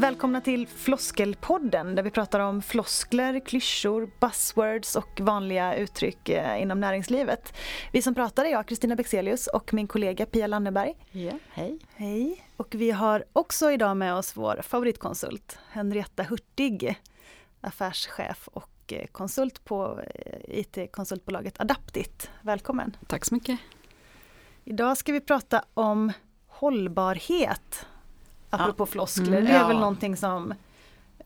Välkomna till Floskelpodden där vi pratar om floskler, klyschor, buzzwords och vanliga uttryck eh, inom näringslivet. Vi som pratar är jag, Kristina Bexelius och min kollega Pia Lanneberg. Ja, hej. Hej. Och vi har också idag med oss vår favoritkonsult Henrietta Hurtig, affärschef och eh, konsult på eh, IT-konsultbolaget Adaptit. Välkommen! Tack så mycket! Idag ska vi prata om hållbarhet apropå ja. floskler. Mm, det är väl någonting som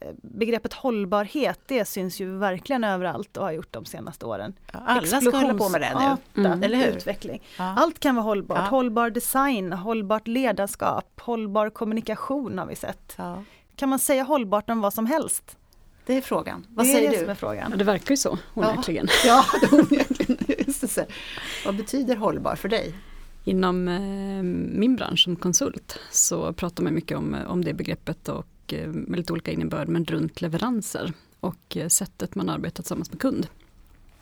eh, Begreppet hållbarhet det syns ju verkligen överallt och har gjort de senaste åren. Ja, alla ska hålla på med det nu, mm. eller hur? Utveckling. Ja. Allt kan vara hållbart. Hållbar design, hållbart ledarskap, hållbar kommunikation har vi sett. Kan man säga hållbart om vad som helst? Det är frågan. Vad det säger du? Som är frågan. Ja, det verkar ju så, onekligen. Ja, ja onekligen. Vad betyder hållbar för dig? Inom eh, min bransch som konsult så pratar man mycket om, om det begreppet och eh, med lite olika innebörd men runt leveranser och eh, sättet man arbetar tillsammans med kund.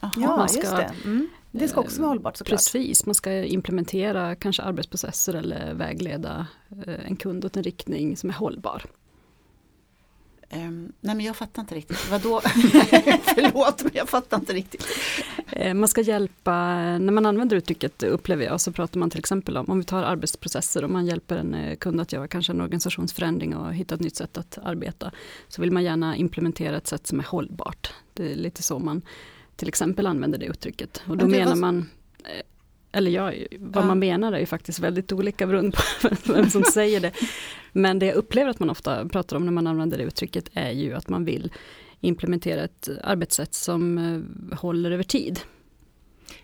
Aha, ja, ska, just det. Mm. Det ska också vara hållbart såklart. Precis, man ska implementera kanske arbetsprocesser eller vägleda en kund åt en riktning som är hållbar. Um, nej men jag fattar inte riktigt, vadå? Förlåt men jag fattar inte riktigt. Eh, man ska hjälpa, när man använder uttrycket upplever jag, så pratar man till exempel om, om vi tar arbetsprocesser och man hjälper en eh, kund att göra kanske en organisationsförändring och hitta ett nytt sätt att arbeta. Så vill man gärna implementera ett sätt som är hållbart. Det är lite så man till exempel använder det uttrycket. Och då menar man eh, eller ja, vad ja. man menar är ju faktiskt väldigt olika beroende på vem som säger det. Men det jag upplever att man ofta pratar om när man använder det uttrycket är ju att man vill implementera ett arbetssätt som eh, håller över tid.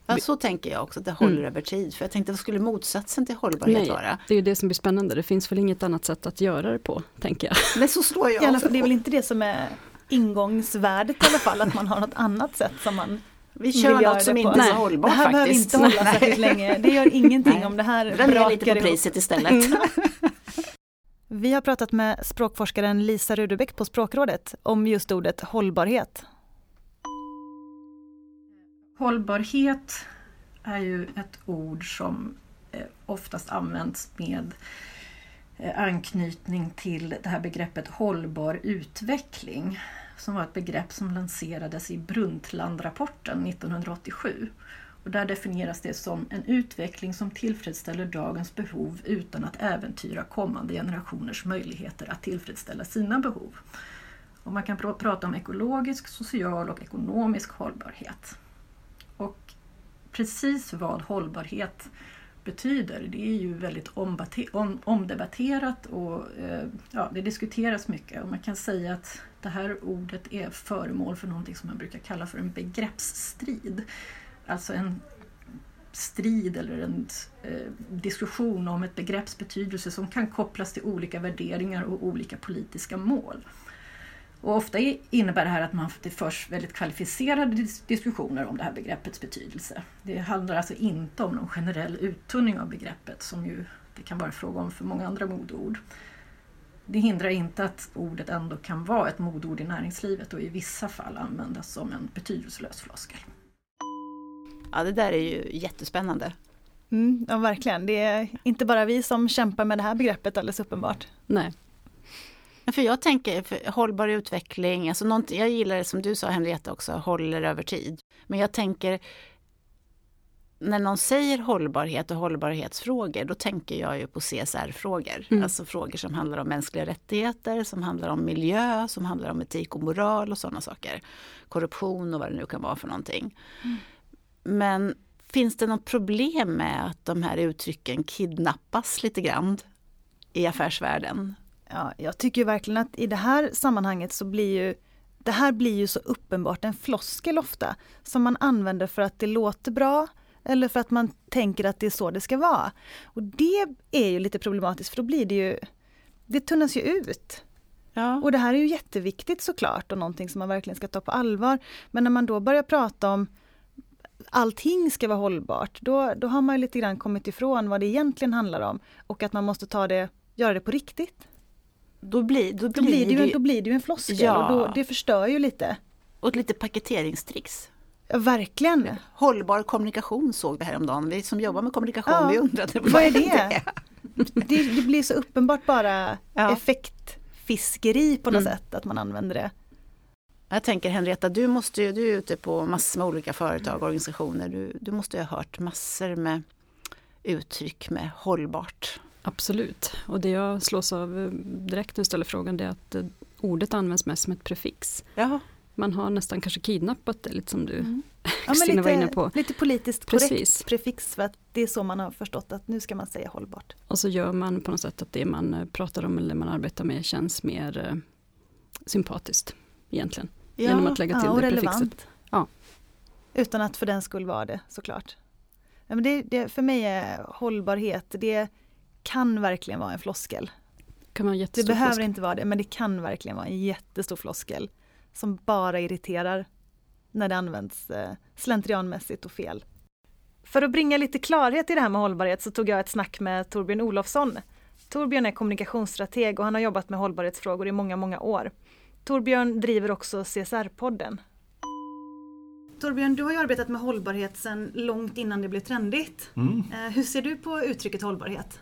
Ja, så tänker jag också, att det håller mm. över tid. För jag tänkte, vad skulle motsatsen till hållbarhet Nej, vara? Det är ju det som blir spännande, det finns väl inget annat sätt att göra det på, tänker jag. Men så slår jag också Det är väl inte det som är ingångsvärdet i alla fall, att man har något annat sätt som man vi kör något som inte är så hållbart faktiskt. Det här faktiskt. behöver inte hålla särskilt länge. Det gör ingenting Nej. om det här Dra ner lite på priset istället. Vi har pratat med språkforskaren Lisa Rudebäck på Språkrådet om just ordet hållbarhet. Hållbarhet är ju ett ord som eh, oftast används med eh, anknytning till det här begreppet hållbar utveckling som var ett begrepp som lanserades i Brundtlandrapporten 1987. Och där definieras det som en utveckling som tillfredsställer dagens behov utan att äventyra kommande generationers möjligheter att tillfredsställa sina behov. Och man kan pr prata om ekologisk, social och ekonomisk hållbarhet. Och precis vad hållbarhet betyder, det är ju väldigt omdebatterat och eh, ja, det diskuteras mycket. Och man kan säga att det här ordet är föremål för någonting som man brukar kalla för en begreppsstrid. Alltså en strid eller en eh, diskussion om ett begrepps betydelse som kan kopplas till olika värderingar och olika politiska mål. Och ofta innebär det här att man, det förs väldigt kvalificerade diskussioner om det här begreppets betydelse. Det handlar alltså inte om någon generell uttunning av begreppet som ju det kan vara fråga om för många andra modord. Det hindrar inte att ordet ändå kan vara ett modord i näringslivet och i vissa fall användas som en betydelselös floskel. Ja, det där är ju jättespännande. Mm, ja, verkligen. Det är inte bara vi som kämpar med det här begreppet alldeles uppenbart. Nej. För jag tänker för hållbar utveckling, alltså jag gillar det som du sa Henrietta också, håller över tid. Men jag tänker, när någon säger hållbarhet och hållbarhetsfrågor, då tänker jag ju på CSR-frågor. Mm. Alltså frågor som handlar om mänskliga rättigheter, som handlar om miljö, som handlar om etik och moral och sådana saker. Korruption och vad det nu kan vara för någonting. Mm. Men finns det något problem med att de här uttrycken kidnappas lite grann i affärsvärlden? Ja, jag tycker verkligen att i det här sammanhanget så blir ju det här blir ju så uppenbart en floskel ofta som man använder för att det låter bra eller för att man tänker att det är så det ska vara. Och det är ju lite problematiskt för då blir det ju, det tunnas ju ut. Ja. Och det här är ju jätteviktigt såklart och någonting som man verkligen ska ta på allvar. Men när man då börjar prata om allting ska vara hållbart, då, då har man lite grann kommit ifrån vad det egentligen handlar om och att man måste ta det, göra det på riktigt. Då blir, då blir, då blir, det, ju, då blir det ju en floskel ja. och då, det förstör ju lite. Och lite paketeringstricks. Ja, verkligen. Hållbar kommunikation såg vi häromdagen. Vi som jobbar med kommunikation, ja. vi undrade vad, vad är det? det? det? blir så uppenbart bara ja. effekt fiskeri på något Mm. sätt, att man använder det. Jag tänker Henrietta, du, måste ju, du är ute på massor med olika företag och organisationer. Du, du måste ju ha hört massor med uttryck med hållbart. Absolut. Och det jag slås av eh, direkt när du ställer frågan det är att eh, ordet används mest som ett prefix. Jaha. Man har nästan kanske kidnappat det lite som du Mm. Ja, Kristina var inne på. lite politiskt korrekt Precis. prefix för att det är så man har förstått att nu ska man säga hållbart. Och så gör man på något sätt att det man eh, pratar om eller man arbetar med känns mer eh, sympatiskt egentligen. Genom att lägga till ja, och det prefixet. relevant. Ja. Utan att för den skull vara det såklart. Ja, men det, det, för mig är hållbarhet, det kan verkligen vara en floskel. Det behöver floskel. inte vara det, men det kan verkligen vara en jättestor floskel som bara irriterar när det används eh, slentrianmässigt och fel. För att bringa lite klarhet i det här med hållbarhet så tog jag ett snack med Torbjörn Olofsson. Torbjörn är kommunikationsstrateg och han har jobbat med hållbarhetsfrågor i många, många år. Torbjörn driver också CSR-podden. Torbjörn, du har ju arbetat med hållbarhet sedan långt innan det blev trendigt. Mm. Eh, Hur ser du på uttrycket hållbarhet?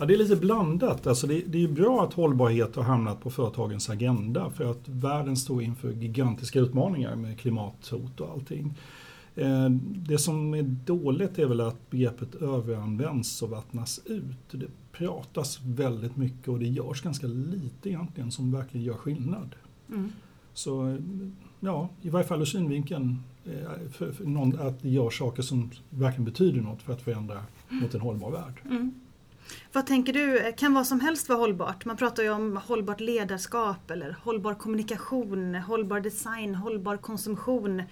Ja, det är lite blandat. Alltså det, det är bra att hållbarhet har hamnat på företagens agenda för att världen står inför gigantiska utmaningar med klimathot och allting. Eh, Det som är dåligt är väl att begreppet överanvänds och vattnas ut. Det pratas väldigt mycket och det görs ganska lite egentligen som verkligen gör skillnad. Mm. Så ja, i varje fall ur synvinkeln eh, för, för någon, att det gör saker som verkligen betyder något för att förändra mot en hållbar värld. Mm. Vad tänker du, kan vad som helst vara hållbart? Man pratar ju om hållbart ledarskap eller hållbar kommunikation, hållbar design, hållbar konsumtion,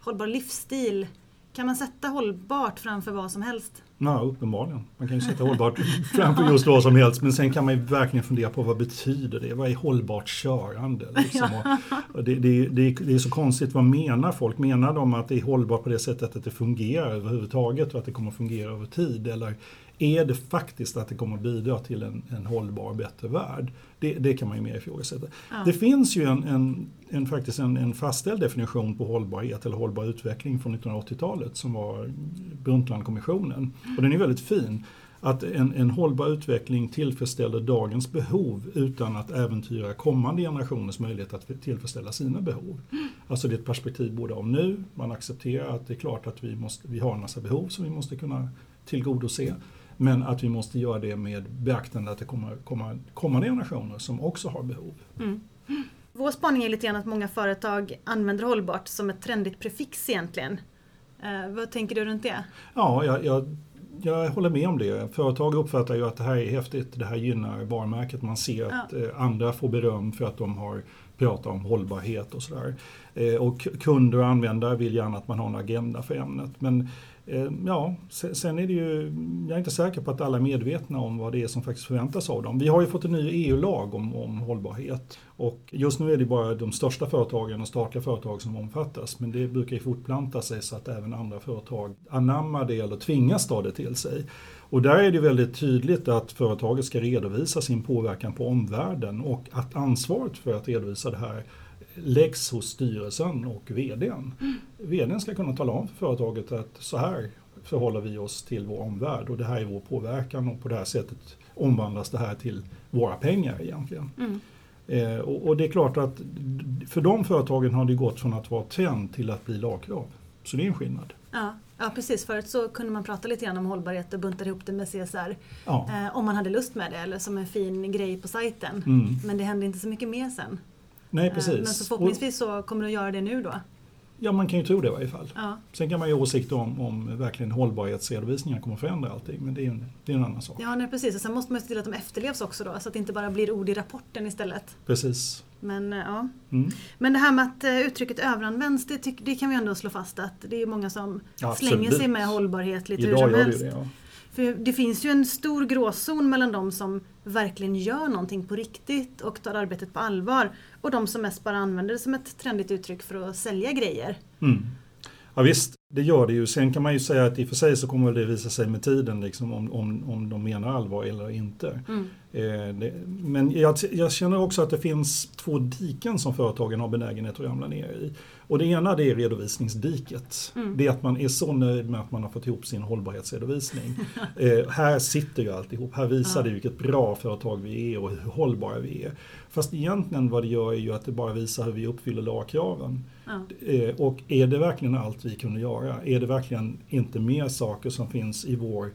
hållbar livsstil. Kan man sätta hållbart framför vad som helst? Ja, uppenbarligen. Man kan ju sätta hållbart framför just vad som helst men sen kan man ju verkligen fundera på vad betyder det? Vad är hållbart körande? Liksom? Det, det, det, det är så konstigt, vad menar folk? Menar de att det är hållbart på det sättet att det fungerar överhuvudtaget och att det kommer att fungera över tid? Eller är det faktiskt att det kommer att bidra till en, en hållbar, bättre värld? Det, det kan man ju mer ifrågasätta. Ja. Det finns ju en, en, en, faktiskt en, fastställd definition på hållbarhet eller hållbar utveckling från 1980-talet som var Brundtlandkommissionen. Och den är väldigt fin. Att en, en hållbar utveckling tillfredsställer dagens behov utan att äventyra kommande generationers möjlighet att tillfredsställa sina behov. Alltså det är ett perspektiv både av nu, man accepterar att det är klart att vi, måste, vi har en massa behov som vi måste kunna tillgodose. Men att vi måste göra det med beaktande att det kommer komma kommande generationer som också har behov. Vår spaning är lite grann att många företag använder hållbart som ett trendigt prefix egentligen. Eh, vad tänker du runt det? Ja, jag, jag, jag håller med om det. Företag uppfattar ju att det här är häftigt, det här gynnar varumärket. Man ser att eh, andra får beröm för att de har pratat om hållbarhet och sådär. Eh, och kunder och användare vill gärna att man har en agenda för ämnet. Men Eh, ja, sen är det ju, jag är inte säker på att alla är medvetna om vad det är som faktiskt förväntas av dem. Vi har ju fått en ny EU-lag om, om hållbarhet och just nu är det bara de största företagen och statliga företag som omfattas. Men det brukar ju fortplanta sig så att även andra företag anammar det eller tvingas ta det till sig. Och där är det väldigt tydligt att företaget ska redovisa sin påverkan på omvärlden och att ansvaret för att redovisa det här läggs hos styrelsen och VDn. VDn ska kunna tala om för företaget att så här förhåller vi oss till vår omvärld och det här är vår påverkan och på det här sättet omvandlas det här till våra pengar egentligen. Eh, och, och det är klart att för de företagen har det gått från att vara trend till att bli lagkrav. Så det är en skillnad. Ja, ja precis. Förut så kunde man prata lite grann om hållbarhet och bunta ihop det med CSR. Ja. Eh, om man hade lust med det eller som en fin grej på sajten. Mm. Men det hände inte så mycket mer sen. Nej Eh, precis. Men så förhoppningsvis så kommer det att göra det nu då. Ja man kan ju tro det i varje fall. Ja, Sen kan man ju ha åsikter om, om verkligen hållbarhetsredovisningar kommer att förändra allting men det är en, det är en annan sak. ja nej, precis. Och sen måste man se till att de efterlevs också då. Så att det inte bara blir ord i rapporten istället. Precis. Men, eh, ja. Mm. Men det här med att eh, uttrycket överanvänds, det, det kan vi ändå slå fast att det är många som Ja, slänger sig med hållbarhet lite hur Idag som det ju helst. det. Ja. För det finns ju en stor gråzon mellan de som verkligen gör någonting på riktigt och tar arbetet på allvar och de som mest bara använder det som ett trendigt uttryck för att sälja grejer. Mm. Ja visst, det gör det ju. Sen kan man ju säga att i och för sig så kommer det visa sig med tiden liksom, om, om, om de menar allvar eller inte. Mm. Eh, det, men jag, jag känner också att det finns två diken som företagen har benägenhet att ramla ner i. Och det ena det är redovisningsdiket. Mm. Det är att man är så nöjd med att man har fått ihop sin hållbarhetsredovisning. eh, här sitter ju alltihop, här visar Ja. det vilket bra företag vi är och hur hållbara vi är. Fast egentligen vad det gör är ju att det bara visar hur vi uppfyller lagkraven. Ja. Eh, och är det verkligen allt vi kunde göra? Är det verkligen inte mer saker som finns i vår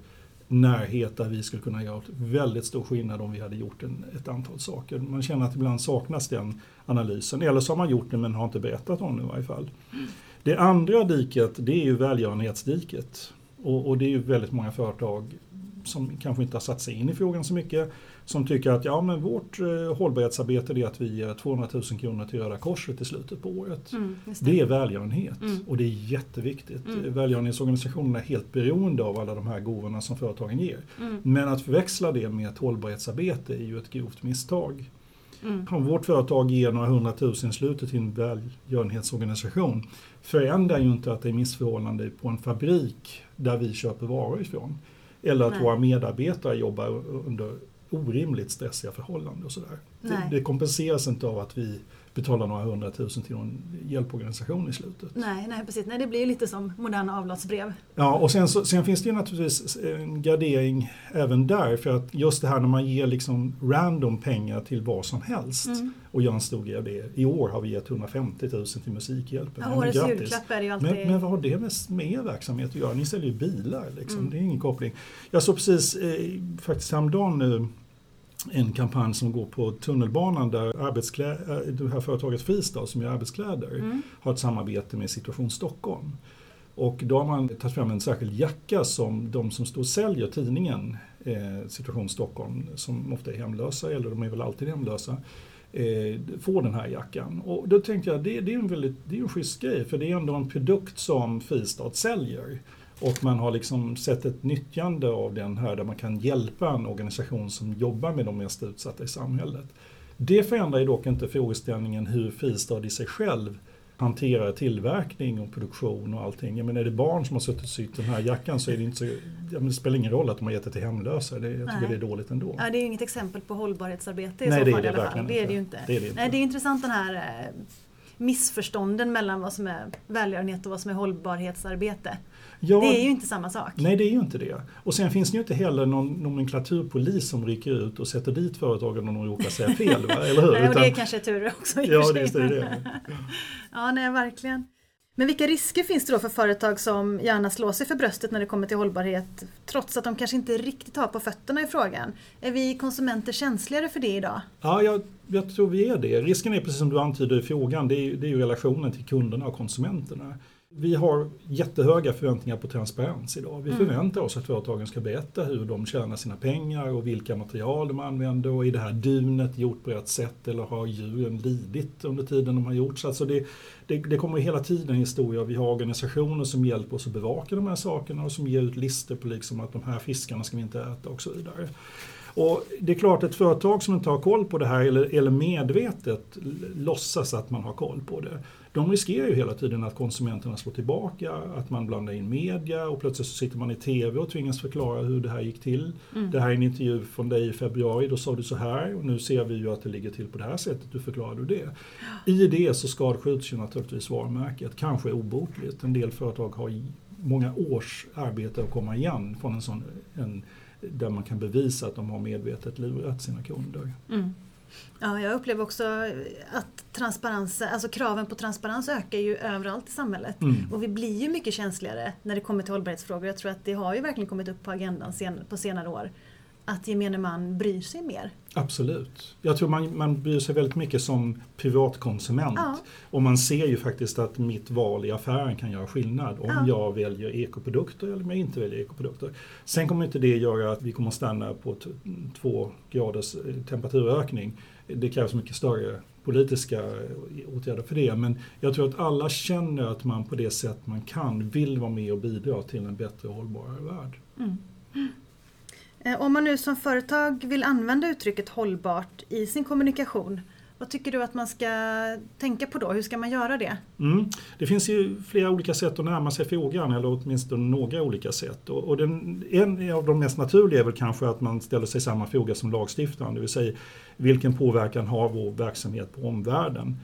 närhet där vi skulle kunna göra väldigt stor skillnad om vi hade gjort en, ett antal saker. Man känner att ibland saknas den analysen. Eller så har man gjort det men har inte berättat om det i varje fall. Det andra diket det är ju välgörenhetsdiket. Och, och det är ju väldigt många företag som kanske inte har satt sig in i frågan så mycket. Som tycker att ja, men vårt eh, hållbarhetsarbete är att vi ger 200 000 kronor till Röda Korset i slutet på året. Mm, just Det är välgörenhet Mm. och det är jätteviktigt. Mm. Välgörenhetsorganisationerna är helt beroende av alla de här gåvorna som företagen ger. Mm, Men att förväxla det med ett hållbarhetsarbete är ju ett grovt misstag. mm, Om vårt företag ger några hundratusen i slutet till en välgörenhetsorganisation förändrar ju inte att det är missförhållande på en fabrik där vi köper varor ifrån. Eller att Nej. våra medarbetare jobbar under orimligt stressiga förhållanden och sådär. Det, det kompenseras inte av att vi betalar några hundratusen till någon hjälporganisation i slutet. Nej, nej, precis. Nej, det blir lite som moderna avlatsbrev. Ja, och sen, så, sen finns det ju naturligtvis en gradering även där för att just det här när man ger liksom random pengar till vad som helst Mm. och gör en stor grej av det. I år har vi gett 150 000 till Musikhjälpen. Ja, årets grattis. julklapp är det ju alltid... Men, men vad har det med, med er verksamhet att göra? Ni säljer ju bilar, liksom. Mm. det är ingen koppling. Jag såg precis, eh, faktiskt häromdagen nu, en kampanj som går på tunnelbanan där arbetsklä- äh, det här företaget Fristad som gör arbetskläder Mm. har ett samarbete med Situation Stockholm. Och då har man tagit fram en särskild jacka som de som står och säljer tidningen eh, Situation Stockholm, som ofta är hemlösa, eller de är väl alltid hemlösa, eh, får den här jackan. Och då tänkte jag, det, det är en väldigt, det är en schysst grej, för det är ändå en produkt som Fristad säljer. Och man har liksom sett ett nyttjande av den här där man kan hjälpa en organisation som jobbar med de mest utsatta i samhället. Det förändrar ju dock inte frågeställningen hur Fristad i sig själv hanterar tillverkning och produktion och allting. Jag menar, är det barn som har suttit och sytt den här jackan så är det inte så, det spelar ingen roll att de har gett det till hemlösa. Det, jag tycker Nej. det är dåligt ändå. Ja, det är ju inget exempel på hållbarhetsarbete i Nej, så det fall det i alla fall. Det är det ju inte. Det är det inte. Nej, det är intressant den här eh, missförstånden mellan vad som är välgörenhet och vad som är hållbarhetsarbete. Ja, Det är ju inte samma sak. Nej, det är ju inte det. Och sen finns det ju inte heller någon nomenklaturpolis som rycker ut och sätter dit företagen om de råkar säga fel, va? eller hur? Nej, och det är Utan- kanske tur också i Ja, för är det. Ja, nej, verkligen. Men vilka risker finns det då för företag som gärna slår sig för bröstet när det kommer till hållbarhet trots att de kanske inte riktigt har på fötterna i frågan? Är vi konsumenter känsligare för det idag? Ja, jag, jag tror vi är det. Risken är precis som du antyder i frågan, det är, det är ju relationen till kunderna och konsumenterna. Vi har jättehöga förväntningar på transparens idag. Vi Mm. förväntar oss att företagen ska berätta hur de tjänar sina pengar och vilka material de använder och är det här dunet gjort på rätt sätt eller har djuren lidit under tiden de har gjorts. Alltså det, det, det kommer hela tiden historier. Vi har organisationer som hjälper oss att bevaka de här sakerna och som ger ut listor på liksom att de här fiskarna ska vi inte äta och så vidare. Och det är klart ett företag som inte har koll på det här eller, eller medvetet låtsas att man har koll på det. De riskerar ju hela tiden att konsumenterna slår tillbaka, att man blandar in media och plötsligt så sitter man i TV och tvingas förklara hur det här gick till. Mm. Det här är en intervju från dig i februari, då sa du så här och nu ser vi ju att det ligger till på det här sättet, hur förklarar du det? I det så skadskjuts ju naturligtvis varumärket, kanske obotligt. En del företag har många års arbete att komma igen från en sån en, där man kan bevisa att de har medvetet lurat sina kunder. Mm. Ja, jag upplever också att transparens, alltså kraven på transparens ökar ju överallt i samhället. Mm. Och vi blir ju mycket känsligare när det kommer till hållbarhetsfrågor. Jag tror att det har ju verkligen kommit upp på agendan sen, på senare år. Att gemene man bryr sig mer. Absolut. Jag tror man, man bryr sig väldigt mycket som privatkonsument. Ja. Och man ser ju faktiskt att mitt val i affären kan göra skillnad om Ja. jag väljer ekoprodukter eller om jag inte väljer ekoprodukter. Sen kommer inte det göra att vi kommer att stanna på två graders eh, temperaturökning. Det krävs mycket större politiska eh, åtgärder för det. Men jag tror att alla känner att man på det sätt man kan vill vara med och bidra till en bättre och hållbarare värld. Mm. Eh, om man nu som företag vill använda uttrycket hållbart i sin kommunikation, vad tycker du att man ska tänka på då? Hur ska man göra det? Mm. Det finns ju flera olika sätt att närma sig frågan, eller åtminstone några olika sätt. Och, och den, en av de mest naturliga är väl kanske att man ställer sig samma fråga som lagstiftaren, det vill säga vilken påverkan har vår verksamhet på omvärlden?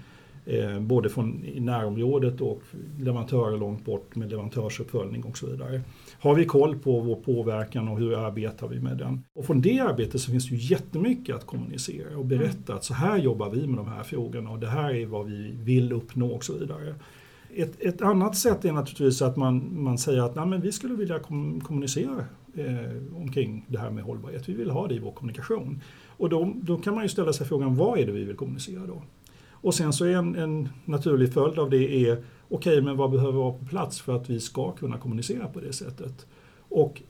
Eh, både från i närområdet och leverantörer långt bort med leverantörsuppföljning och så vidare. Har vi koll på vår påverkan och hur arbetar vi med den? Och från det arbetet så finns det ju jättemycket att kommunicera och berätta att så här jobbar vi med de här frågorna och det här är vad vi vill uppnå och så vidare. Ett, ett annat sätt är naturligtvis att man, man säger att Nej, men vi skulle vilja kom, kommunicera eh, omkring det här med hållbarhet. Vi vill ha det i vår kommunikation. Och då, då kan man ju ställa sig frågan, vad är det vi vill kommunicera då? Och sen så är en, en naturlig följd av det är, okej men vad behöver vara på plats för att vi ska kunna kommunicera på det sättet? Och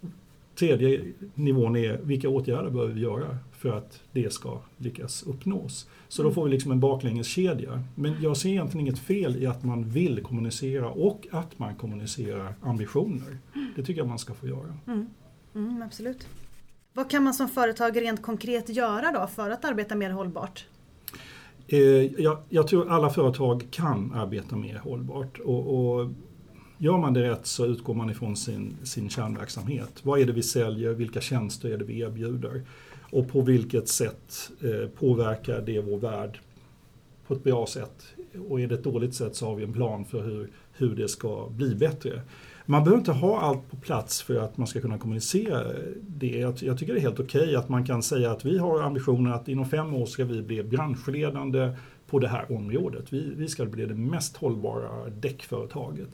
tredje nivån är, vilka åtgärder behöver vi göra för att det ska lyckas uppnås? Så då får vi liksom en baklängeskedja. Men jag ser egentligen inget fel i att man vill kommunicera och att man kommunicerar ambitioner. Det tycker jag man ska få göra. Mm. Mm, absolut. Vad kan man som företag rent konkret göra då för att arbeta mer hållbart? Eh, jag, jag, tror alla företag kan arbeta mer hållbart. Och, och Gör man det rätt så utgår man ifrån sin, sin kärnverksamhet. Vad är det vi säljer? Vilka tjänster är det vi erbjuder? Och på vilket sätt eh, påverkar det vår värld på ett bra sätt? Och är det ett dåligt sätt så har vi en plan för hur, hur det ska bli bättre. Man behöver inte ha allt på plats för att man ska kunna kommunicera det. Jag, tycker det är helt okej okay att man kan säga att vi har ambitionen att inom fem år ska vi bli branschledande på det här området. Vi, vi ska bli det mest hållbara däckföretaget.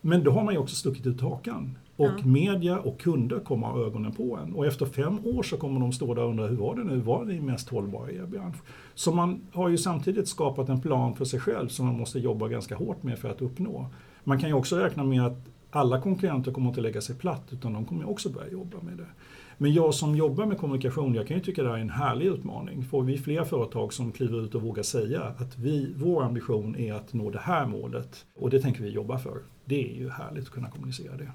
Men då har man ju också stuckit ut hakan. Och ja. media och kunder kommer ha ögonen på en. Och efter fem år så kommer de stå där och undra hur var det nu? Var det mest hållbara i er bransch? Så man har ju samtidigt skapat en plan för sig själv som man måste jobba ganska hårt med för att uppnå. Man kan ju också räkna med att alla konkurrenter kommer inte lägga sig platt utan de kommer också börja jobba med det. Men jag som jobbar med kommunikation, jag kan ju tycka det här är en härlig utmaning. Får vi fler företag som kliver ut och vågar säga att vi, vår ambition är att nå det här målet och det tänker vi jobba för. Det är ju härligt att kunna kommunicera det.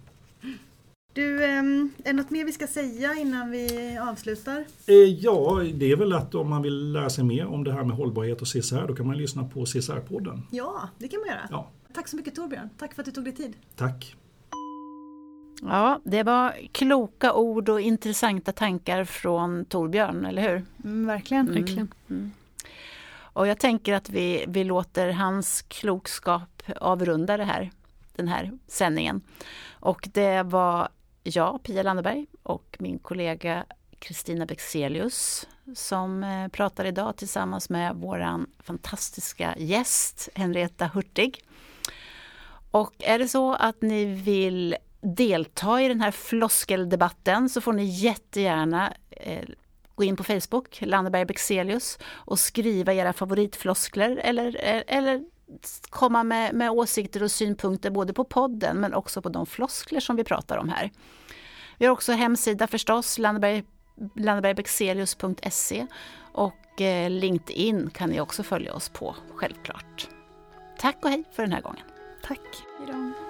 Du, ehm, är det något mer vi ska säga innan vi avslutar? Eh, ja, det är väl att om man vill lära sig mer om det här med hållbarhet och CSR, då kan man lyssna på CSR-podden. Ja, det kan man göra. Ja. Tack så mycket Torbjörn. Tack för att du tog dig tid. Tack. Ja, det var kloka ord och intressanta tankar från Torbjörn, eller hur? Mm, verkligen. Mm. verkligen. Mm. Och jag tänker att vi, vi låter hans klokskap avrunda det här, den här sändningen. Och det var jag, Pia Landeberg, och min kollega Kristina Bexelius som eh, pratar idag tillsammans med vår fantastiska gäst Henrietta Hurtig. Och är det så att ni vill delta i den här floskeldebatten så får ni jättegärna eh, gå in på Facebook, Landeberg Bexelius, och skriva era favoritfloskler eller, eh, eller komma med, med åsikter och synpunkter både på podden men också på de floskler som vi pratar om här. Vi har också hemsida förstås, Landeberg, landebergbexelius.se och eh, LinkedIn kan ni också följa oss på, självklart. Tack och hej för den här gången. Tack. Hejdå.